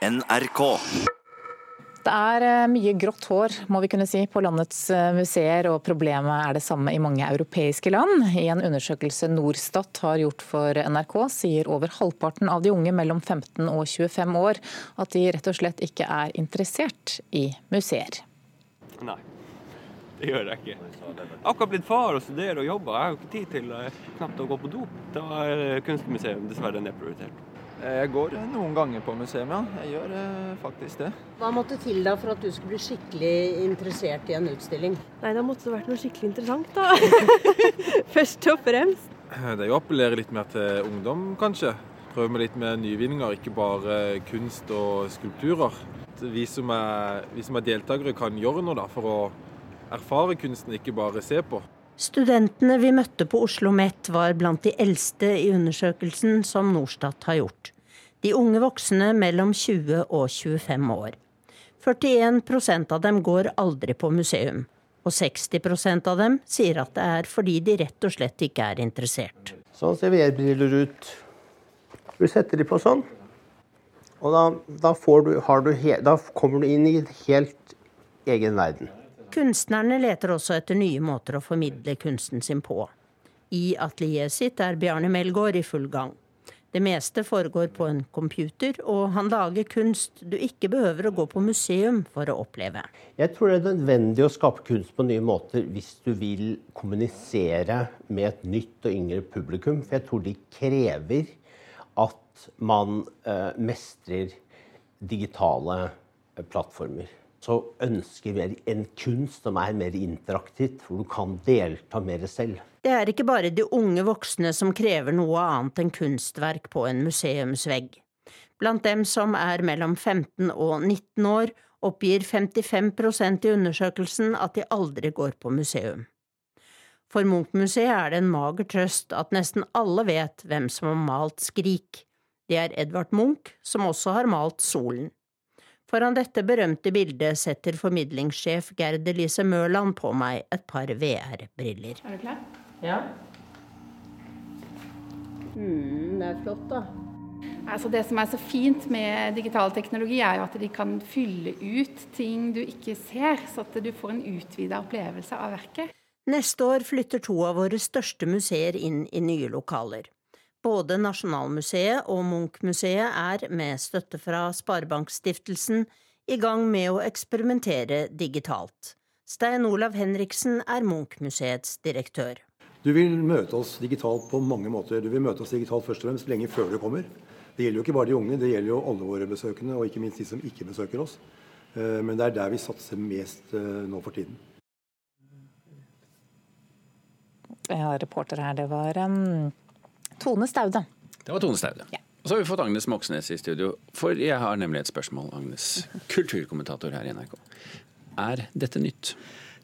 NRK. Det er eh, mye grått hår må vi kunne si, på landets eh, museer, og problemet er det samme i mange europeiske land. I en undersøkelse Norstat har gjort for NRK, sier over halvparten av de unge mellom 15 og 25 år at de rett og slett ikke er interessert i museer. Nei, det gjør jeg ikke. Akkurat blitt far og studerer og jobber. Jeg har jo ikke tid til eh, knapt å gå på do. Da er kunstmuseum dessverre nedprioritert. Jeg går noen ganger på museum, ja. Jeg gjør eh, faktisk det. Hva måtte til da for at du skulle bli skikkelig interessert i en utstilling? Nei, da måtte det vært noe skikkelig interessant, da. Først og fremst. Det er jo å appellere litt mer til ungdom, kanskje. Prøve med litt mer nyvinninger, ikke bare kunst og skulpturer. Vi som er, vi som er deltakere kan gjøre noe da, for å erfare kunsten, ikke bare se på. Studentene vi møtte på Oslo OsloMet var blant de eldste i undersøkelsen som Norstat har gjort. De unge voksne mellom 20 og 25 år. 41% av dem går aldri på museum. Og 60% av dem sier at det er fordi de rett og slett ikke er interessert. Sånn ser VR-briller ut. Du setter de på sånn. Og da, da, du, du da kommer du inn i en helt egen verden. Kunstnerne leter også etter nye måter å formidle kunsten sin på. I atelieret sitt er Bjarne Melgaard i full gang. Det meste foregår på en computer, og han lager kunst du ikke behøver å gå på museum for å oppleve. Jeg tror det er nødvendig å skape kunst på nye måter hvis du vil kommunisere med et nytt og yngre publikum. For jeg tror de krever at man uh, mestrer digitale plattformer så ønsker vi en kunst som er mer interaktivt, hvor du kan delta mer selv. Det er ikke bare de unge voksne som krever noe annet enn kunstverk på en museumsvegg. Blant dem som er mellom 15 og 19 år, oppgir 55% i undersøkelsen at de aldri går på museum. For Munch-museet er det en mager trøst at nesten alle vet hvem som har malt Skrik. Det er Edvard Munch, som også har malt Solen. Foran dette berømte bildet setter formidlingssjef Gerd Elise Mørland på meg et par VR-briller. Er du klar? Ja. Mm, det er flott, da. Altså det som er så fint med digital teknologi, er jo at de kan fylle ut ting du ikke ser, så at du får en utvida opplevelse av verket. Neste år flytter to av våre største museer inn i nye lokaler. Både Nasjonalmuseet og Munch-museet er, med støtte fra Sparebankstiftelsen, i gang med å eksperimentere digitalt. Stein Olav Henriksen er Munch-museets direktør. Du vil møte oss digitalt på mange måter. Du vil møte oss digitalt først og fremst lenge før du kommer. Det gjelder jo ikke bare de unge, det gjelder jo alle våre besøkende, og ikke minst de som ikke besøker oss. Eh, men det er der vi satser mest eh, nå for tiden. Ja, reporter her, det var um, Tone Staude. Det var Tone Staude. Ja. Og så har vi fått Agnes Moxnes i studio, for jeg har nemlig et spørsmål. Agnes, kulturkommentator her i NRK. Er dette nytt?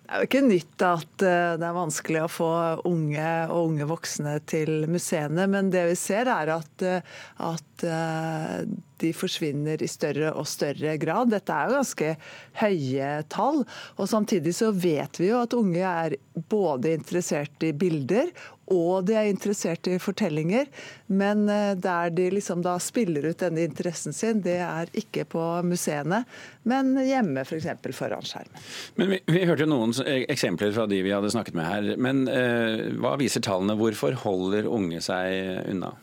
Det er jo ikke nytt at eh, det er vanskelig å få unge og unge voksne til museene, men det vi ser er at, eh, at eh, de forsvinner i større og større grad. Dette er jo ganske høye tall. Og samtidig så vet vi jo at unge er både interessert i bilder og de er interessert i fortellinger. Men eh, der de liksom da spiller ut denne interessen sin, det er ikke på museene, men hjemme f.eks. For foran skjermen. Men vi, vi, hørte jo noen eksempler fra de vi hadde snakket med her. Men eh, hva viser tallene? Hvorfor holder unge seg unna?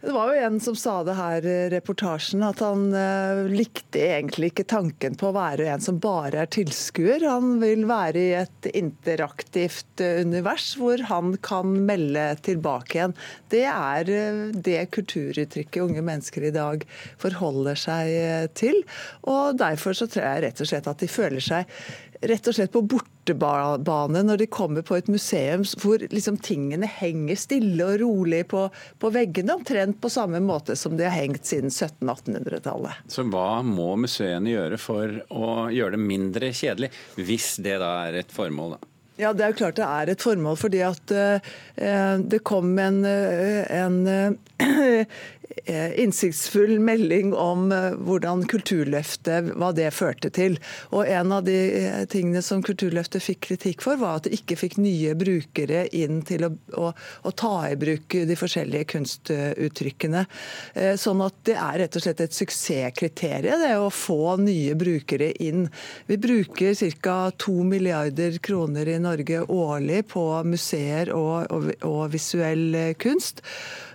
Det var jo en som sa det her i reportasjen, at han uh, likte egentlig ikke tanken på å være en som bare er tilskuer. Han vil være i et interaktivt uh, univers hvor han kan melde tilbake igjen. Det er det kulturuttrykket unge mennesker i dag forholder seg til. Og derfor så tror jeg rett og slett at de føler seg rett og slett på bortebane når de kommer på et museum hvor liksom tingene henger stille og rolig på, på veggene, omtrent på samme måte som de har hengt siden 1700-1800-tallet. Så hva må museene gjøre for å gjøre det mindre kjedelig, hvis det da er et formål? da? Ja, Det er jo klart det er et formål, fordi at uh, det kom en, uh, en uh, innsiktsfull melding om eh, hvordan Kulturløftet, hva det førte til. Og En av de eh, tingene som Kulturløftet fikk kritikk for, var at det ikke fikk nye brukere inn til å, å, å ta i bruk de forskjellige kunstuttrykkene. Sånn at det er rett og slett et suksesskriterium det å få nye brukere inn. Vi bruker ca. 2 milliarder kroner i Norge årlig på museer og, og, og visuell kunst.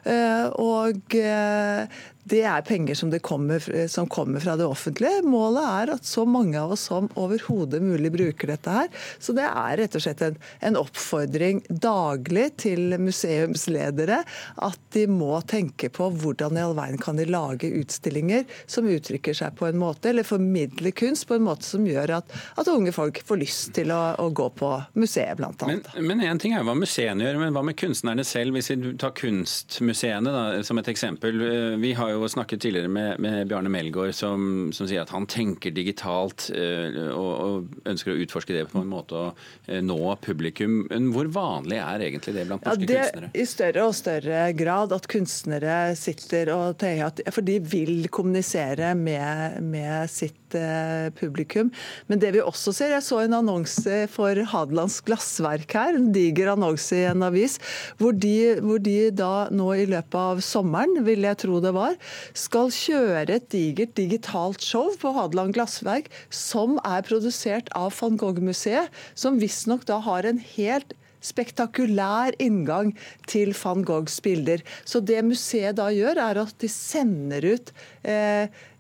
Eh, og eh, det er penger som, kommer, som, kommer, fra det offentlige. Målet er at så mange av oss som overhodet mulig bruker dette her. Så det er rett og slett en, en, oppfordring daglig til museumsledere at de må tenke på hvordan i all verden kan de lage utstillinger som uttrykker seg på en måte, eller formidler kunst på en måte som gjør at, at unge folk får lyst til å, å gå på museet, bl.a. Men én ting er hva museene gjør, men hva med kunstnerne selv? Hvis vi tar kunstmuseene da, som et eksempel. Vi har jo snakket tidligere med, med Bjarne Melgaard, som, som, sier at han tenker digitalt uh, og, og, ønsker å utforske det på en måte og uh, nå publikum. Men hvor vanlig er egentlig det blant norske ja, det, kunstnere? I større og større grad at kunstnere sitter og tenker at For de vil kommunisere med, med sitt uh, publikum. Men det vi også ser Jeg så en annonse for Hadelands Glassverk her, en diger annonse i en avis, hvor de, hvor de da nå i løpet av sommeren, vil jeg tro det var, skal kjøre et digert digitalt show på Hadeland Glassverk som er produsert av van Gogh-museet, som visstnok da har en helt spektakulær inngang til van Goghs bilder. Så det museet da gjør, er at de sender ut eh, eh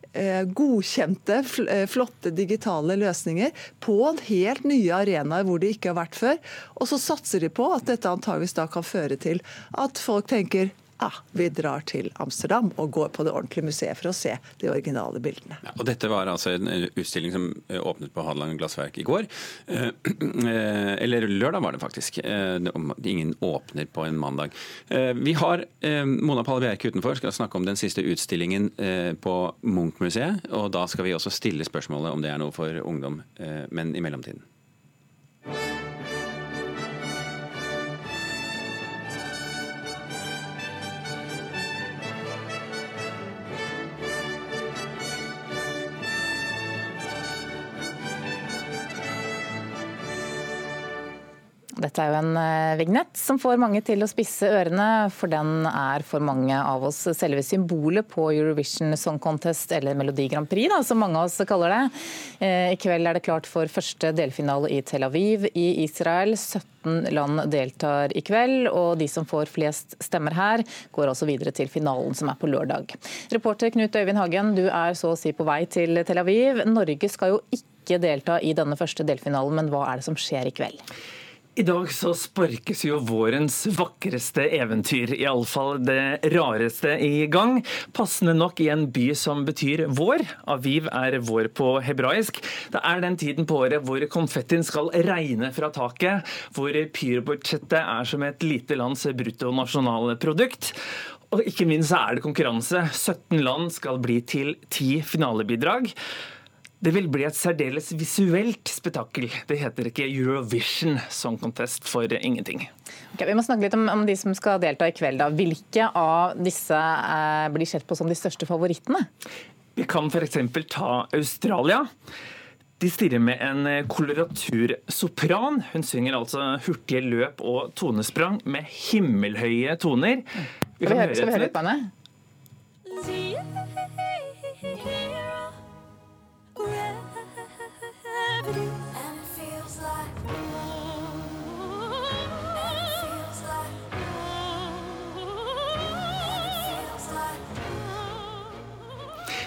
godkjente, eh, flotte digitale løsninger på en helt nye arenaer hvor de ikke har vært før. Og så satser de på at dette antageligvis da kan føre til at folk tenker ja, vi drar til Amsterdam og går på det ordentlige museet for å se de originale bildene. Ja, og Dette var altså en utstilling som eh, åpnet på Hadeland Glassverk i går. Eh, eh, eller lørdag var det faktisk. Ingen åpner på en mandag. Vi har Mona Palle Bjerke utenfor, skal snakke om den siste utstillingen på Munch-museet. Og da skal vi også stille spørsmålet om det er noe for ungdom, men i mellomtiden. Dette er jo en eh, vignett som får mange til å spisse ørene, for den er for mange av oss selve symbolet på Eurovision Song Contest, eller Melodi Grand Prix, da, som mange av oss kaller det. Eh, I kveld er det klart for første delfinale i Tel Aviv i Israel. 17 land deltar i kveld, og de som får flest stemmer her, går også videre til finalen, som er på lørdag. Reporter Knut Øyvind Hagen, du er så å si på vei til Tel Aviv. Norge skal jo ikke delta i denne første delfinalen, men hva er det som skjer i kveld? I dag så sparkes jo vårens vakreste eventyr, iallfall det rareste, i gang. Passende nok i en by som betyr vår. Aviv er vår på hebraisk. Det er den tiden på året hvor konfettien skal regne fra taket, hvor pyrobudsjettet er som et lite lands bruttonasjonalprodukt. Og ikke minst er det konkurranse. 17 land skal bli til 10 finalebidrag. Det vil bli et særdeles visuelt spetakkel. Det heter ikke Eurovision Song Contest for ingenting. Okay, vi må snakke litt om, om, de som skal delta i kveld. Da. Hvilke av disse eh, blir sett på som de største favorittene? Vi kan f.eks. ta Australia. De stiller med en koloratursopran. Hun synger altså hurtige løp og tonesprang med himmelhøye toner. Vi kan skal vi høre litt på henne? gravity.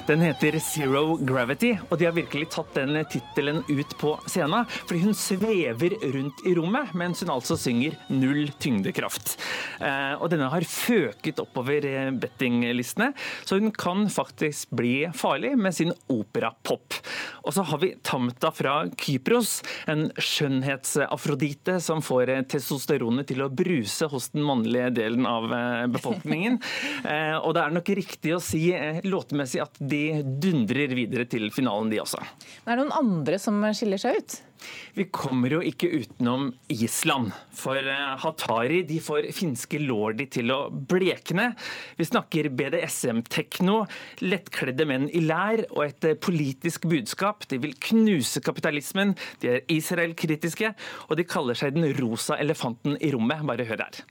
Den heter Zero Gravity, og de har virkelig tatt den tittelen ut på scenen. Fordi hun svever rundt i rommet, mens hun altså synger null tyngdekraft. Eh, og denne har føket oppover eh, bettinglistene, så hun kan faktisk bli farlig med sin operapop. Og så har vi Tamta fra Kypros, en skjønnhetsafrodite som får eh, testosteronet til å bruse hos den mannlige delen av befolkningen. Og det er nok riktig å si låtemessig at de de dundrer videre til finalen, de også. Det er noen andre som skiller seg ut? Vi kommer jo ikke utenom Island. For eh, Hatari de får finske lordi til å blekne. Vi snakker BDSM-tekno, lettkledde menn i lær og et eh, politisk budskap. De vil knuse kapitalismen, de er Israel-kritiske, og de kaller seg den rosa elefanten i rommet. Bare hør her.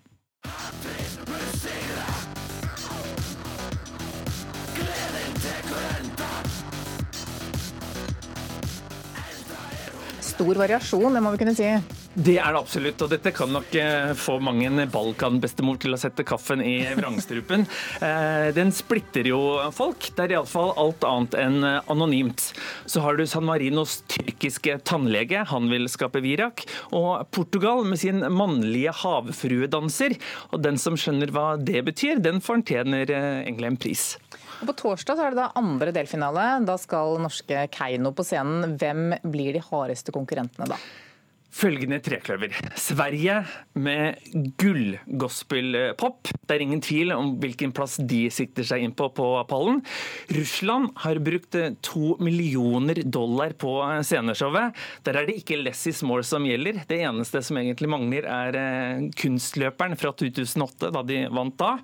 Stor variasjon, det må vi kunne si. Det er det absolutt, og dette kan nok eh, få mange en Balkan-bestemor til å sette kaffen i vrangstrupen. Eh, den splitter jo folk. Det er iallfall alt annet enn eh, anonymt. Så har du San Marinos tyrkiske tannlege, han vil skape virak. Og Portugal med sin mannlige havfruedanser. Og den som skjønner hva det betyr, den fortjener egentlig en pris. Og på torsdag er det da andre delfinale. Da skal norske Keiino på scenen. Hvem blir de hardeste konkurrentene da? følgende trekløver. Sverige med gull-gospel-pop. Det er ingen tvil om hvilken plass de sikter seg inn på på pallen. Russland har brukt to millioner dollar på sceneshowet. Der er det ikke less is more som gjelder. Det eneste som egentlig mangler, er eh, kunstløperen fra 2008, da de vant da.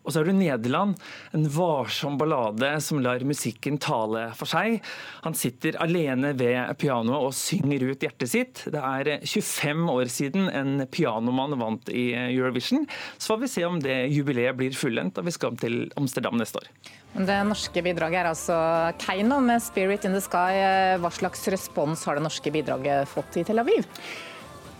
Og så har du Nederland, en varsom ballade som lar musikken tale for seg. Han sitter alene ved pianoet og synger ut hjertet sitt. Det er 25 år siden en pianomann vant i Eurovision. Så får vi se om det jubileet blir fullendt da vi skal til Amsterdam neste år. Det norske bidraget er altså Keiino med 'Spirit in the Sky'. Hva slags respons har det norske bidraget fått i Tel Aviv?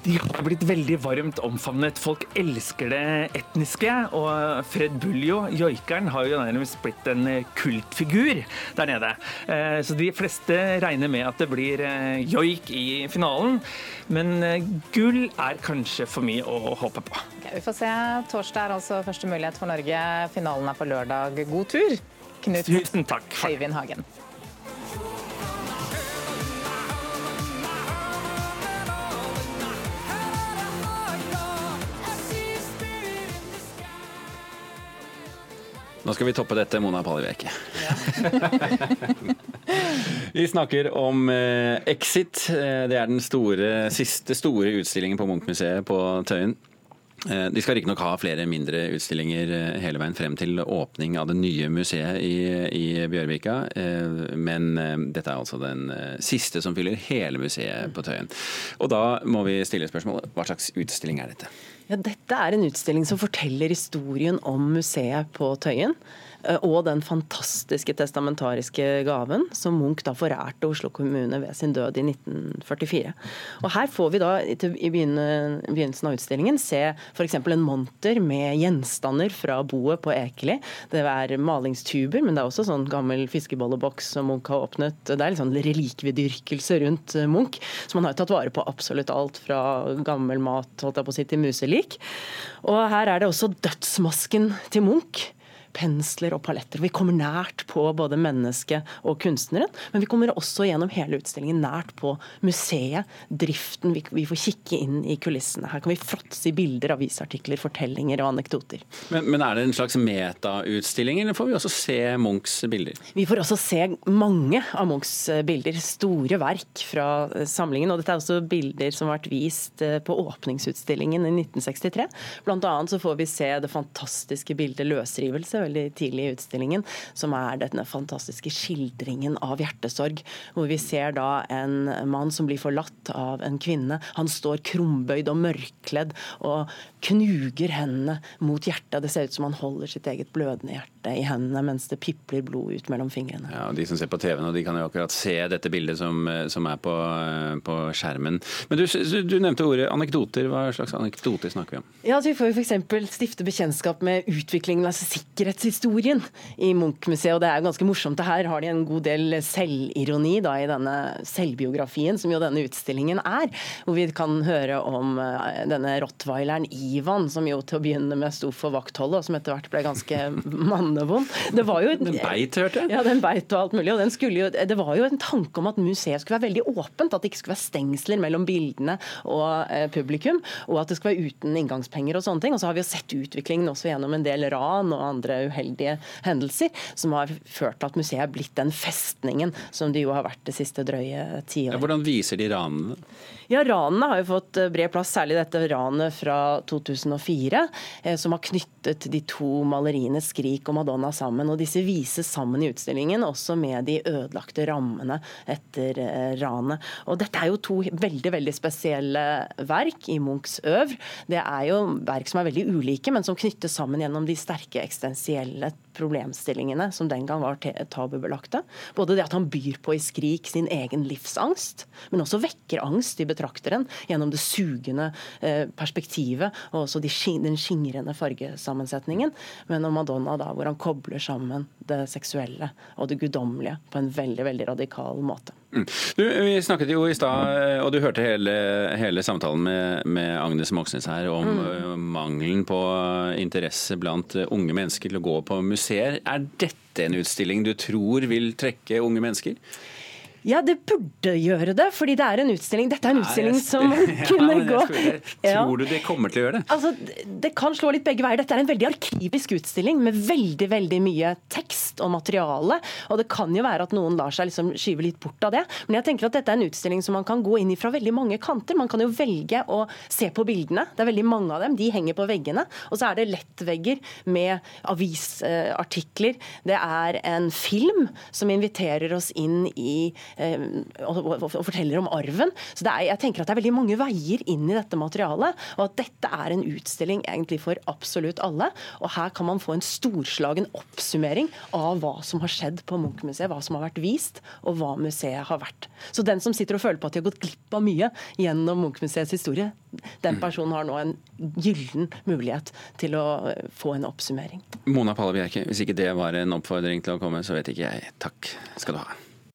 De har blitt veldig varmt omfavnet. Folk elsker det etniske. Og Fred Buljo, joikeren, har jo nærmest blitt en kultfigur der nede. Eh, så de fleste regner med at det blir eh, joik i finalen. Men eh, gull er kanskje for mye å håpe på. Okay, vi får se. Torsdag er altså første mulighet for Norge. Finalen er på lørdag. God tur, Knut Tusen takk. Øyvind Hagen. Nå skal vi toppe dette, Mona Palliveke. Ja. vi snakker om eh, Exit. Eh, det er den store, siste store utstillingen på Munch-museet på Tøyen. Eh, de skal riktignok ha flere mindre utstillinger hele veien frem til åpning av det nye museet i, i, Bjørvika, men dette er altså den siste som fyller hele museet på Tøyen. Og da må vi stille spørsmålet hva slags utstilling er dette? Ja, dette er en utstilling som forteller historien om museet på Tøyen. Eh, og den fantastiske testamentariske gaven som Munch da forærte Oslo kommune ved sin død i 1944. Og Her får vi da i begynnelsen av utstillingen se f.eks. en monter med gjenstander fra boet på Ekeli. Det er malingstuber, men det er også sånn gammel fiskebolleboks som Munch har åpnet. Det er litt sånn relikvedyrkelse rundt eh, Munch. Så man har tatt vare på absolutt alt fra gammel mat holdt jeg på å si, til muselik. Og her er det også dødsmasken til Munch pensler og paletter. Vi kommer nært på både mennesket og kunstneren, men vi kommer også gjennom hele utstillingen nært på museet, driften. Vi, vi får kikke inn i kulissene. Her kan vi fråtse i bilder, avisartikler, fortellinger og anekdoter. Men, men er det en slags metautstilling, eller får vi også se Munchs bilder? Vi får også se mange av Munchs bilder. Store verk fra samlingen. Og dette er også bilder som har vært vist eh, på åpningsutstillingen i 1963. Blant annet så får vi se det fantastiske bildet 'Løsrivelse' veldig tidlig i utstillingen, som er denne fantastiske skildringen av hjertesorg. Hvor vi ser da en mann som blir forlatt av en kvinne. Han står krumbøyd og mørkledd og knuger hendene mot hjertet. Det ser ut som han holder sitt eget blødende hjerte i hendene mens det pipler blod ut mellom fingrene. Ja, og De som ser på TV nå, de kan jo akkurat se dette bildet som, som er på, på, skjermen. Men du, du, nevnte ordet anekdoter. Hva slags anekdoter snakker vi om? Ja, altså Vi får f.eks. stifte bekjentskap med utviklingen av sikkerhetshistorien i Munch-museet. og Det er ganske morsomt. Her har de en god del selvironi da, i denne selvbiografien, som jo denne utstillingen er. Hvor vi kan høre om eh, denne rottweileren Ivan, som jo til å begynne med sto for vaktholdet, og som etter hvert ble ganske mannevond. Det var jo Den beit, hørte jeg. Ja, den beit og alt mulig. og den skulle jo, Det var jo en tanke om at museet skulle være veldig åpent. At det ikke skulle være stengsler mellom bildene og eh, publikum. Og at det skulle være uten inngangspenger og sånne ting. Og så har vi jo sett utviklingen også gjennom en del ran og andre uheldige hendelser, som har ført til at museet er blitt den festningen som det jo har vært det siste drøye tiåret. Ja, hvordan viser de ranene? Ja, Ranene har jo fått eh, bred plass, særlig dette ranet fra 2004, eh, som har knyttet de to maleriene 'Skrik' og 'Madonna' sammen. og Disse vises sammen i utstillingen, også med de ødelagte rammene etter eh, ranet. Og Dette er jo to veldig veldig spesielle verk i Munchs øvr. Det er jo verk som er veldig ulike, men som knyttes sammen gjennom de sterke eksistensielle problemstillingene som den gang var tabubelagte. Både det at han byr på i skrik sin egen livsangst, men også vekker angst i betrakteren gjennom det sugende eh, perspektivet og også de, den skingrende fargesammensetningen. Men om Madonna, da, hvor han kobler sammen det seksuelle og det guddommelige på en veldig, veldig radikal måte. Mm. Du, vi snakket jo i stad, og du hørte hele, hele samtalen med, med, Agnes Moxnes her om mm. mangelen på interesse blant unge mennesker til å gå på museer. Er dette en utstilling du tror vil trekke unge mennesker? Ja, det burde gjøre det, fordi det er en utstilling. Dette er en utstilling som kunne gå Tror du det kommer til å gjøre det? Altså, Det kan slå litt begge veier. Dette er en veldig arkivisk utstilling med veldig veldig mye tekst og materiale. Og det kan jo være at noen lar seg liksom skyve litt bort av det. Men jeg tenker at dette er en utstilling som man kan gå inn i fra veldig mange kanter. Man kan jo velge å se på bildene. Det er veldig mange av dem. De henger på veggene. Og så er det lettvegger med avisartikler. Det er en film som inviterer oss inn i Eh, og, forteller om arven. Så er, jeg tenker at det er veldig mange veier inn i dette materialet, og at dette er en utstilling egentlig for absolutt alle. Og her kan man få en storslagen oppsummering av hva som har skjedd på Munch-museet, hva som har vært vist, og hva museet har vært. Så den som sitter og føler på at de har gått glipp av mye gjennom Munch-museets historie, den personen har nå en gyllen mulighet til å få en oppsummering. Mona Palle Bjerke, hvis ikke det var en oppfordring til å komme, så vet ikke jeg. Takk skal du ha.